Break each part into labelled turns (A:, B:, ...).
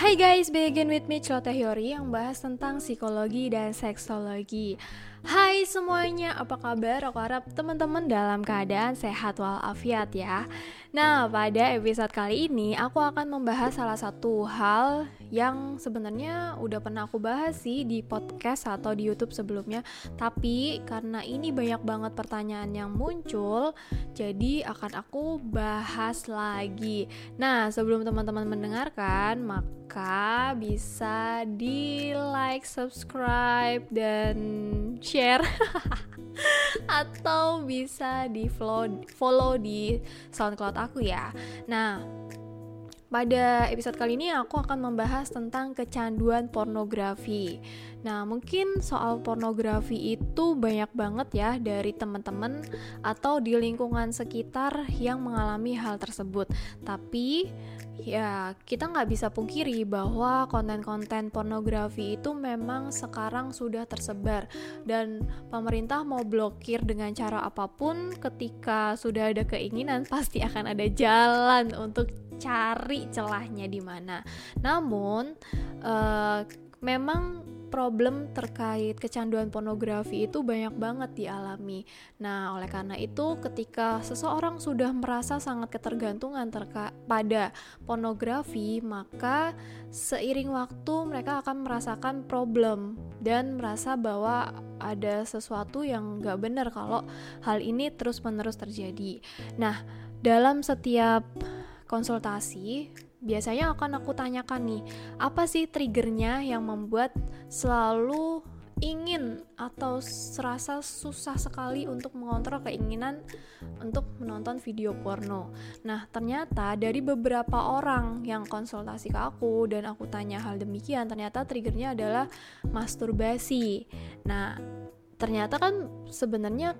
A: Hai guys, begin with me Celoteh Hyori yang bahas tentang psikologi dan seksologi Hai semuanya, apa kabar? Aku harap teman-teman dalam keadaan sehat walafiat ya. Nah, pada episode kali ini aku akan membahas salah satu hal yang sebenarnya udah pernah aku bahas sih di podcast atau di YouTube sebelumnya. Tapi karena ini banyak banget pertanyaan yang muncul Jadi akan aku bahas lagi. Nah, sebelum teman-teman mendengarkan, maka bisa di like, subscribe, dan share atau bisa di follow, follow di SoundCloud aku ya. Nah, pada episode kali ini aku akan membahas tentang kecanduan pornografi. Nah, mungkin soal pornografi itu banyak banget ya dari teman-teman atau di lingkungan sekitar yang mengalami hal tersebut. Tapi ya kita nggak bisa pungkiri bahwa konten-konten pornografi itu memang sekarang sudah tersebar dan pemerintah mau blokir dengan cara apa pun ketika sudah ada keinginan pasti akan ada jalan untuk cari celahnya di mana. Namun uh, memang problem terkait kecanduan pornografi itu banyak banget dialami. Nah, oleh karena itu ketika seseorang sudah merasa sangat ketergantungan terka pada pornografi, maka seiring waktu mereka akan merasakan problem dan merasa bahwa ada sesuatu yang gak benar kalau hal ini terus-menerus terjadi. Nah, dalam setiap konsultasi biasanya akan aku tanyakan nih, apa sih triggernya yang membuat selalu ingin atau serasa susah sekali untuk mengontrol keinginan untuk menonton video porno. Nah, ternyata dari beberapa orang yang konsultasi ke aku dan aku tanya hal demikian, ternyata triggernya adalah masturbasi. Nah, ternyata kan sebenarnya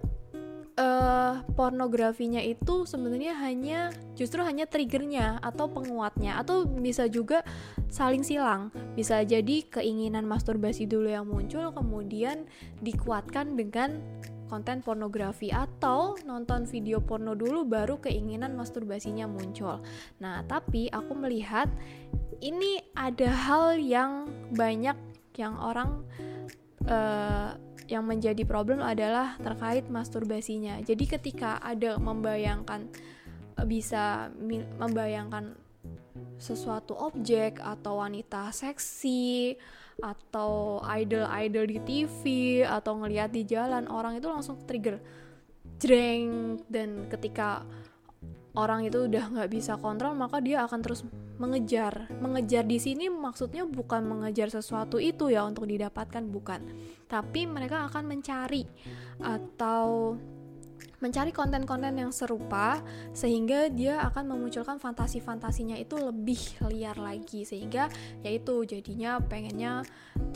A: uh, pornografinya itu sebenarnya hanya justru hanya triggernya atau penguatnya. Atau bisa juga saling silang. Bisa jadi keinginan masturbasi dulu yang muncul kemudian dikuatkan dengan konten pornografi. Atau nonton video porno dulu baru keinginan masturbasinya muncul. Nah, tapi aku melihat ini ada hal yang banyak yang orang uh, yang menjadi problem adalah terkait masturbasinya. Jadi ketika ada membayangkan eh, bisa membayangkan sesuatu objek atau wanita seksi atau idol-idol di TV atau ngelihat di jalan orang itu langsung trigger jreng dan ketika orang itu udah nggak bisa kontrol maka dia akan terus mengejar. Mengejar di sini maksudnya bukan mengejar sesuatu itu ya untuk didapatkan bukan. Tapi mereka akan mencari atau mencari konten-konten yang serupa sehingga dia akan memunculkan fantasi-fantasinya itu lebih liar lagi. Sehingga yaitu jadinya pengennya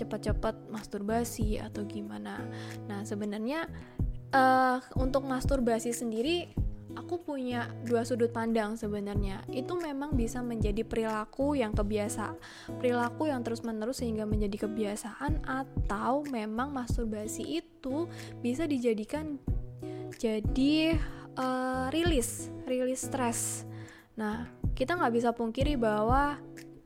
A: cepat-cepat masturbasi atau gimana. Nah, sebenarnya uh, untuk masturbasi sendiri aku punya dua sudut pandang sebenarnya. Itu memang bisa menjadi perilaku yang kebiasa, perilaku yang terus-menerus sehingga menjadi kebiasaan atau memang masturbasi itu bisa dijadikan jadi uh, rilis, rilis stres. Nah, kita nggak bisa pungkiri bahwa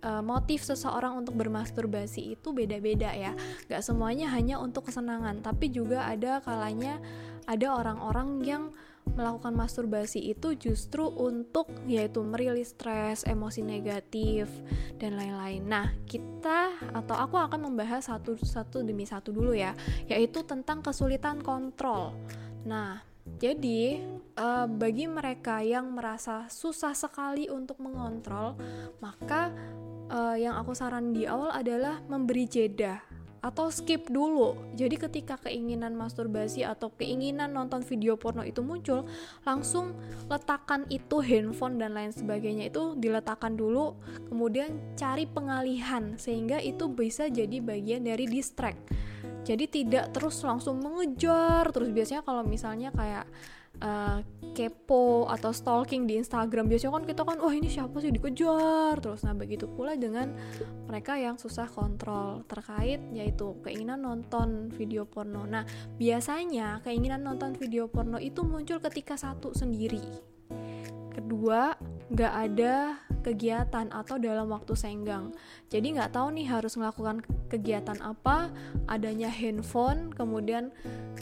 A: uh, motif seseorang untuk bermasturbasi itu beda-beda ya. Gak semuanya hanya untuk kesenangan, tapi juga ada kalanya ada orang-orang yang melakukan masturbasi itu justru untuk yaitu merilis stres, emosi negatif dan lain-lain. Nah, kita atau aku akan membahas satu satu demi satu dulu ya, yaitu tentang kesulitan kontrol. Nah, jadi uh, bagi mereka yang merasa susah sekali untuk mengontrol, maka uh, yang aku saran di awal adalah memberi jeda atau skip dulu. Jadi ketika keinginan masturbasi atau keinginan nonton video porno itu muncul, langsung letakkan itu handphone dan lain sebagainya itu diletakkan dulu, kemudian cari pengalihan sehingga itu bisa jadi bagian dari distract. Jadi tidak terus langsung mengejar, terus biasanya kalau misalnya kayak uh, kepo atau stalking di Instagram. Biasanya kan kita kan wah ini siapa sih dikejar? Terus nah begitu pula dengan mereka yang susah kontrol terkait yaitu keinginan nonton video porno. Nah biasanya keinginan nonton video porno itu muncul ketika satu sendiri. Kedua nggak ada kegiatan atau dalam waktu senggang. Jadi nggak tahu nih harus melakukan kegiatan apa, adanya handphone, kemudian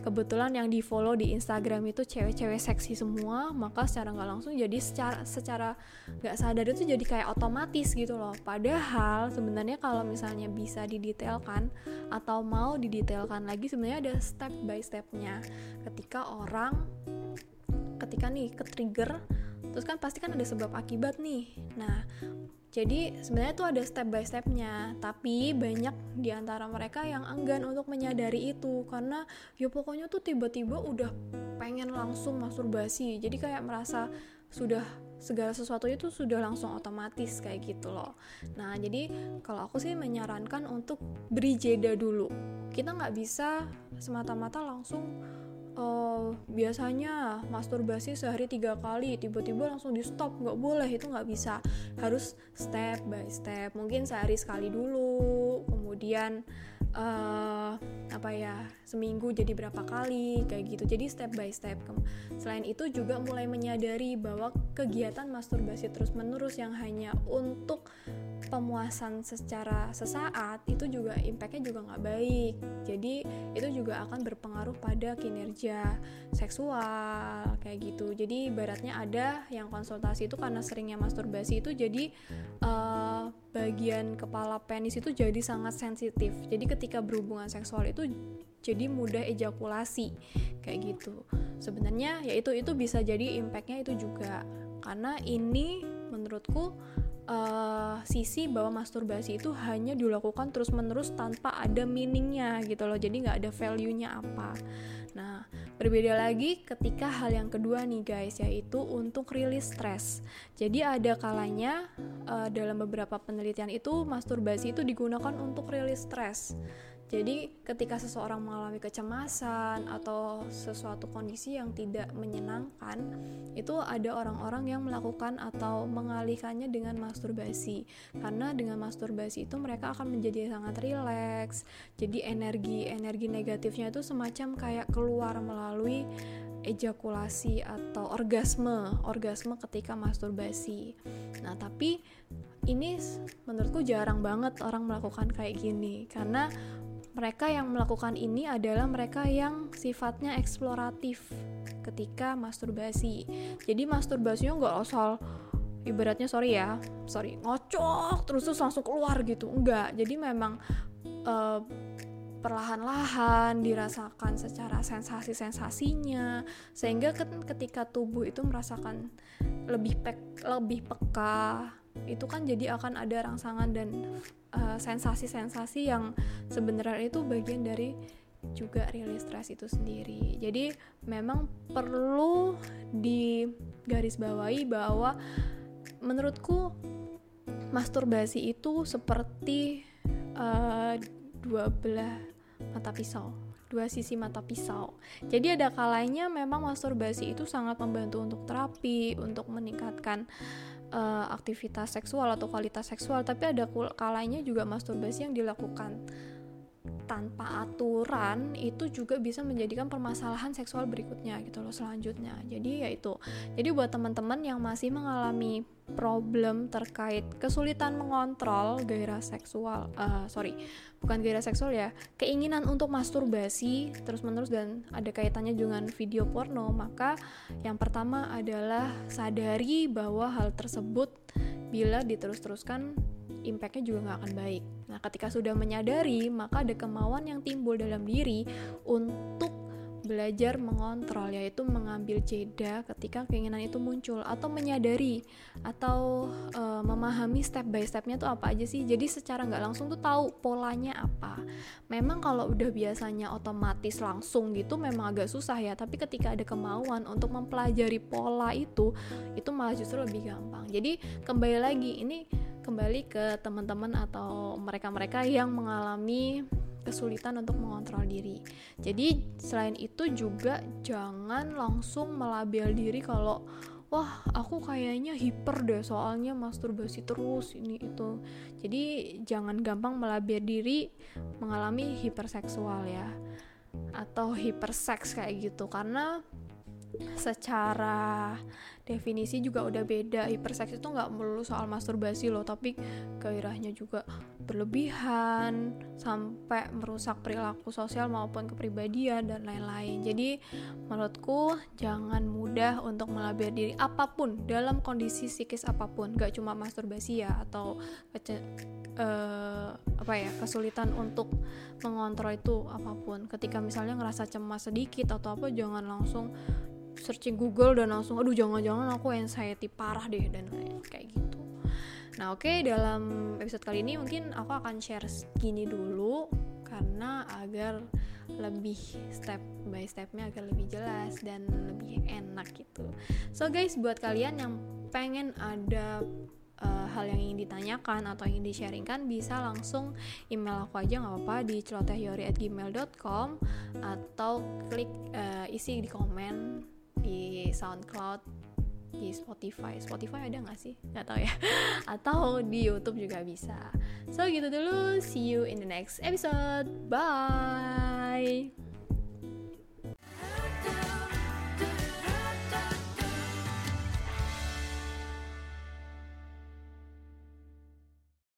A: kebetulan yang di follow di Instagram itu cewek-cewek seksi semua, maka secara nggak langsung jadi secara secara nggak sadar itu jadi kayak otomatis gitu loh. Padahal sebenarnya kalau misalnya bisa didetailkan atau mau didetailkan lagi sebenarnya ada step by stepnya. Ketika orang ketika nih ke trigger terus kan pasti kan ada sebab akibat nih. Nah jadi sebenarnya tuh ada step by stepnya. Tapi banyak di antara mereka yang enggan untuk menyadari itu. Karena ya pokoknya tuh tiba-tiba udah pengen langsung masturbasi jadi kayak merasa sudah segala sesuatu itu sudah langsung otomatis kayak gitu loh. Nah jadi kalau aku sih menyarankan untuk beri jeda dulu. Kita nggak bisa semata-mata langsung uh, biasanya masturbasi sehari tiga kali tiba-tiba langsung di stop nggak boleh itu nggak bisa. Harus step by step mungkin sehari sekali dulu kemudian uh, apa ya seminggu jadi berapa kali kayak gitu. Jadi step by step. Selain itu juga mulai menyadari bahwa kegiatan masturbasi terus menerus yang hanya untuk pemuasan secara sesaat itu juga impactnya juga nggak baik. Jadi itu juga akan berpengaruh pada kinerja seksual kayak gitu. Jadi ibaratnya ada yang konsultasi itu karena seringnya masturbasi itu jadi uh, bagian kepala penis itu jadi sangat sensitif. Jadi ketika berhubungan seksual itu jadi mudah ejakulasi kayak gitu. Sebenarnya ya itu itu bisa jadi impactnya itu juga. Karena ini menurutku uh, sisi bahwa masturbasi itu hanya dilakukan terus-menerus tanpa ada meaningnya gitu loh. Jadi nggak ada value-nya apa. Nah berbeda lagi ketika hal yang kedua nih guys yaitu untuk rilis stres jadi ada kalanya uh, dalam beberapa penelitian itu masturbasi itu digunakan untuk rilis stres jadi, ketika seseorang mengalami kecemasan atau sesuatu kondisi yang tidak menyenangkan, itu ada orang-orang yang melakukan atau mengalihkannya dengan masturbasi. Karena dengan masturbasi itu mereka akan menjadi sangat rileks. Jadi energi-energi negatifnya itu semacam kayak keluar melalui ejakulasi atau orgasme, orgasme ketika masturbasi. Nah, tapi ini menurutku jarang banget orang melakukan kayak gini karena mereka yang melakukan ini adalah mereka yang sifatnya eksploratif ketika masturbasi. Jadi masturbasinya nggak asal ibaratnya sorry ya, sorry ngocok terus terus langsung keluar gitu, enggak. Jadi memang uh, perlahan-lahan dirasakan secara sensasi-sensasinya sehingga ketika tubuh itu merasakan lebih pek, lebih peka itu kan jadi akan ada rangsangan dan eh, sensasi-sensasi yang sebenarnya itu bagian dari juga rilis stres itu sendiri. Jadi memang perlu digarisbawahi bahwa menurutku masturbasi itu seperti uh, dua belah mata pisau dua sisi mata pisau. Jadi ada kalanya memang masturbasi itu sangat membantu untuk terapi, untuk meningkatkan uh, aktivitas seksual atau kualitas seksual tapi ada kalanya juga masturbasi yang dilakukan tanpa aturan itu juga bisa menjadikan permasalahan seksual berikutnya gitu loh selanjutnya jadi ya itu jadi buat teman-teman yang masih mengalami problem terkait kesulitan mengontrol gairah seksual uh, sorry bukan gairah seksual ya keinginan untuk masturbasi terus menerus dan ada kaitannya dengan video porno maka yang pertama adalah sadari bahwa hal tersebut bila diterus-teruskan impactnya juga nggak akan baik. Nah, ketika sudah menyadari, maka ada kemauan yang timbul dalam diri untuk belajar mengontrol yaitu mengambil jeda ketika keinginan itu muncul atau menyadari atau uh, memahami step by stepnya tuh apa aja sih. Jadi secara nggak langsung tuh tahu polanya apa. Memang kalau udah biasanya otomatis langsung gitu memang agak susah ya tapi ketika ada kemauan untuk mempelajari pola itu itu malah justru lebih gampang. Jadi kembali lagi ini kembali ke teman-teman atau mereka-mereka yang mengalami kesulitan untuk mengontrol diri. Jadi selain itu juga jangan langsung melabel diri kalau wah aku kayaknya hiper deh soalnya masturbasi terus ini itu. Jadi jangan gampang melabel diri mengalami hiperseksual ya atau hiperseks kayak gitu karena secara definisi juga udah beda. Hiperseks itu nggak melulu soal masturbasi loh tapi gairahnya juga berlebihan sampai merusak perilaku sosial maupun kepribadian dan lain-lain. Jadi menurutku jangan mudah untuk melabir diri apa pun dalam kondisi psikis apa pun. Gak cuma masturbasi ya atau uh, apa ya kesulitan untuk mengontrol itu apa pun. Ketika misalnya ngerasa cemas sedikit atau apa jangan langsung searching Google dan langsung aduh jangan-jangan aku anxiety parah deh dan kayak gitu. Nah oke okay, dalam episode kali ini mungkin aku akan share segini dulu karena agar lebih step by stepnya agar lebih jelas dan lebih enak gitu. So guys buat kalian yang pengen ada uh, hal yang ingin ditanyakan atau ingin di-sharingkan bisa langsung email aku aja nggak apa-apa di celotehyori@gmail.com atau klik uh, isi di komen di SoundCloud di Spotify. Spotify ada nggak sih? Nggak tahu ya. Atau di YouTube juga bisa. So gitu dulu. See you in the next episode. Bye